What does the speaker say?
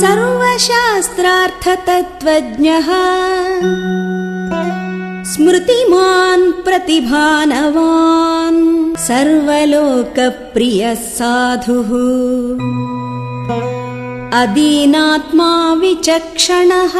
सर्वशास्त्रार्थतत्त्वज्ञः। स्मृतिमान् प्रतिभानवान् सर्वलोकप्रियः साधुः अदीनात्मा विचक्षणः।